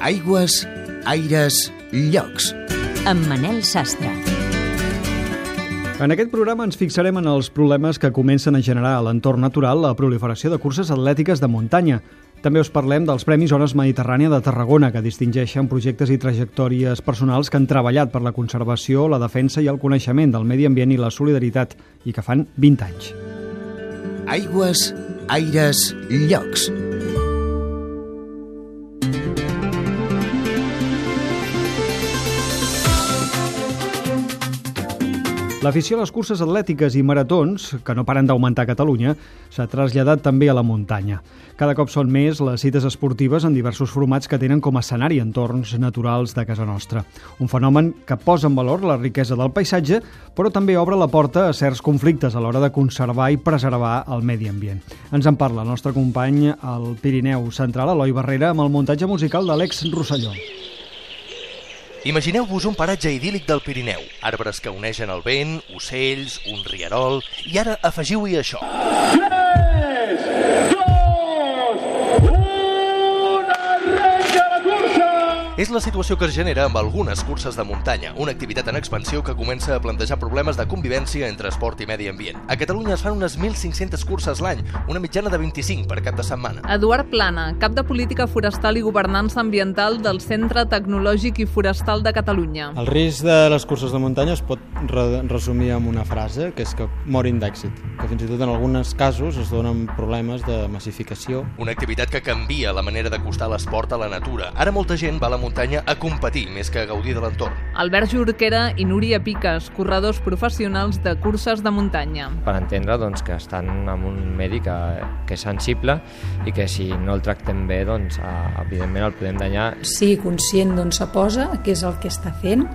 Aigües, aires, llocs. Amb Manel Sastre. En aquest programa ens fixarem en els problemes que comencen a generar a l'entorn natural la proliferació de curses atlètiques de muntanya. També us parlem dels Premis Zones Mediterrània de Tarragona, que distingeixen projectes i trajectòries personals que han treballat per la conservació, la defensa i el coneixement del medi ambient i la solidaritat, i que fan 20 anys. Aigües, aires, llocs. L'afició a les curses atlètiques i maratons, que no paren d'augmentar a Catalunya, s'ha traslladat també a la muntanya. Cada cop són més les cites esportives en diversos formats que tenen com a escenari entorns naturals de casa nostra. Un fenomen que posa en valor la riquesa del paisatge, però també obre la porta a certs conflictes a l'hora de conservar i preservar el medi ambient. Ens en parla el nostre company al Pirineu Central, Eloi Barrera, amb el muntatge musical d'Àlex Rosselló. Imagineu-vos un paratge idíl·lic del Pirineu, arbres que uneixen el vent, ocells, un rierol, i ara afegiu-hi això. 3, 2, És la situació que es genera amb algunes curses de muntanya, una activitat en expansió que comença a plantejar problemes de convivència entre esport i medi ambient. A Catalunya es fan unes 1.500 curses l'any, una mitjana de 25 per cap de setmana. Eduard Plana, cap de Política Forestal i Governança Ambiental del Centre Tecnològic i Forestal de Catalunya. El risc de les curses de muntanya es pot re resumir amb una frase, que és que morin d'èxit, que fins i tot en alguns casos es donen problemes de massificació. Una activitat que canvia la manera d'acostar l'esport a la natura. Ara molta gent va a la muntanya a competir més que a gaudir de l'entorn. Albert Jorquera i Núria Piques, corredors professionals de curses de muntanya. per entendre doncs, que estan en un medi que, que és sensible i que si no el tractem bé, doncs, evidentment el podem danyar. sigui conscient d'on se posa, què és el que està fent,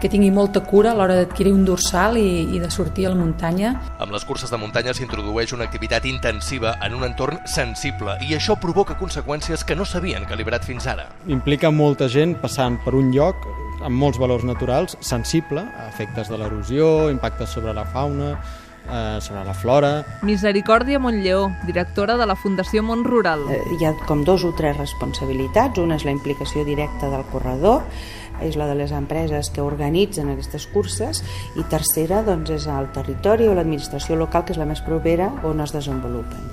que tingui molta cura a l'hora d'adquirir un dorsal i, i de sortir a la muntanya. Amb les curses de muntanya s'introdueix una activitat intensiva en un entorn sensible i això provoca conseqüències que no s'havien calibrat fins ara. Implica molta gent passant per un lloc amb molts valors naturals, sensible a efectes de l'erosió, impactes sobre la fauna, eh, sobre la flora, Misericòrdia Montllleó, directora de la Fundació Mont Rural. Eh, hi ha com dos o tres responsabilitats. Una és la implicació directa del corredor, és la de les empreses que organitzen aquestes curses i tercera doncs, és el territori o l'administració local que és la més propera on es desenvolupen.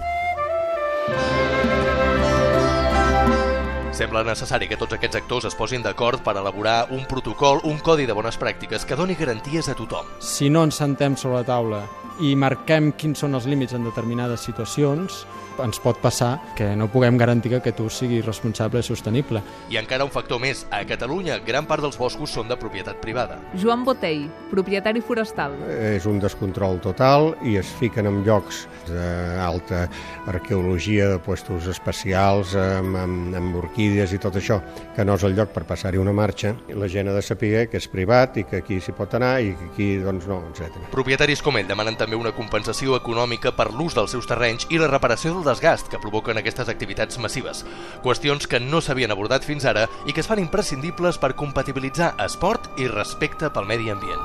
Sembla necessari que tots aquests actors es posin d'acord per elaborar un protocol, un codi de bones pràctiques que doni garanties a tothom. si no ens sentem sobre la taula i marquem quins són els límits en determinades situacions, ens pot passar que no puguem garantir que aquest ús sigui responsable i sostenible. I encara un factor més, a Catalunya gran part dels boscos són de propietat privada. Joan Botell, propietari forestal. És un descontrol total i es fiquen en llocs d'alta arqueologia, de puestos especials, amb, amb, amb orquídees i tot això, que no és el lloc per passar-hi una marxa. La gent ha de saber que és privat i que aquí s'hi pot anar i que aquí doncs no, etc. Propietaris com ell demanen també una compensació econòmica per l'ús dels seus terrenys i la reparació del desgast que provoquen aquestes activitats massives. Qüestions que no s'havien abordat fins ara i que es fan imprescindibles per compatibilitzar esport i respecte pel medi ambient.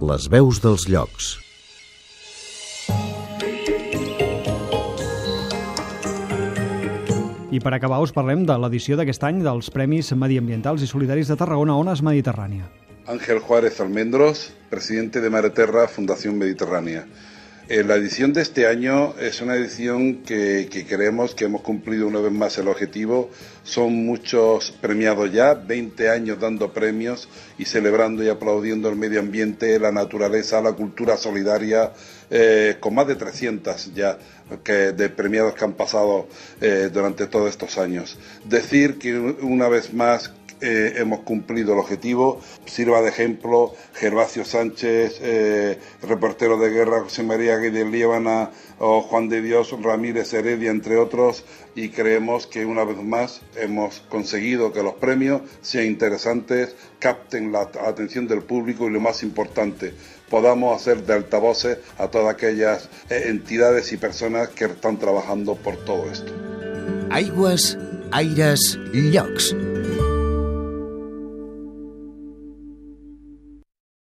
Les veus dels llocs. I per acabar us parlem de l'edició d'aquest any dels Premis Mediambientals i Solidaris de Tarragona Ones Mediterrània. Ángel Juárez Almendros, presidente de Mareterra Fundación Mediterránea. Eh, la edición de este año es una edición que, creemos que hemos cumplido una vez más el objetivo. Son muchos premiados ya, 20 años dando premios y celebrando y aplaudiendo el medio ambiente, la naturaleza, la cultura solidaria, eh, con más de 300 ya que, de premiados que han pasado eh, durante todos estos años. Decir que una vez más eh, hemos cumplido el objetivo. Sirva de ejemplo Gervasio Sánchez, eh, reportero de guerra José María Guedes Líbana o Juan de Dios Ramírez Heredia, entre otros, y creemos que una vez más hemos conseguido que los premios sean interesantes, capten la atención del público y lo más importante, podamos hacer de altavoces a todas aquellas eh, entidades y personas que están trabajando por todo esto. Aigües, aires, llocs.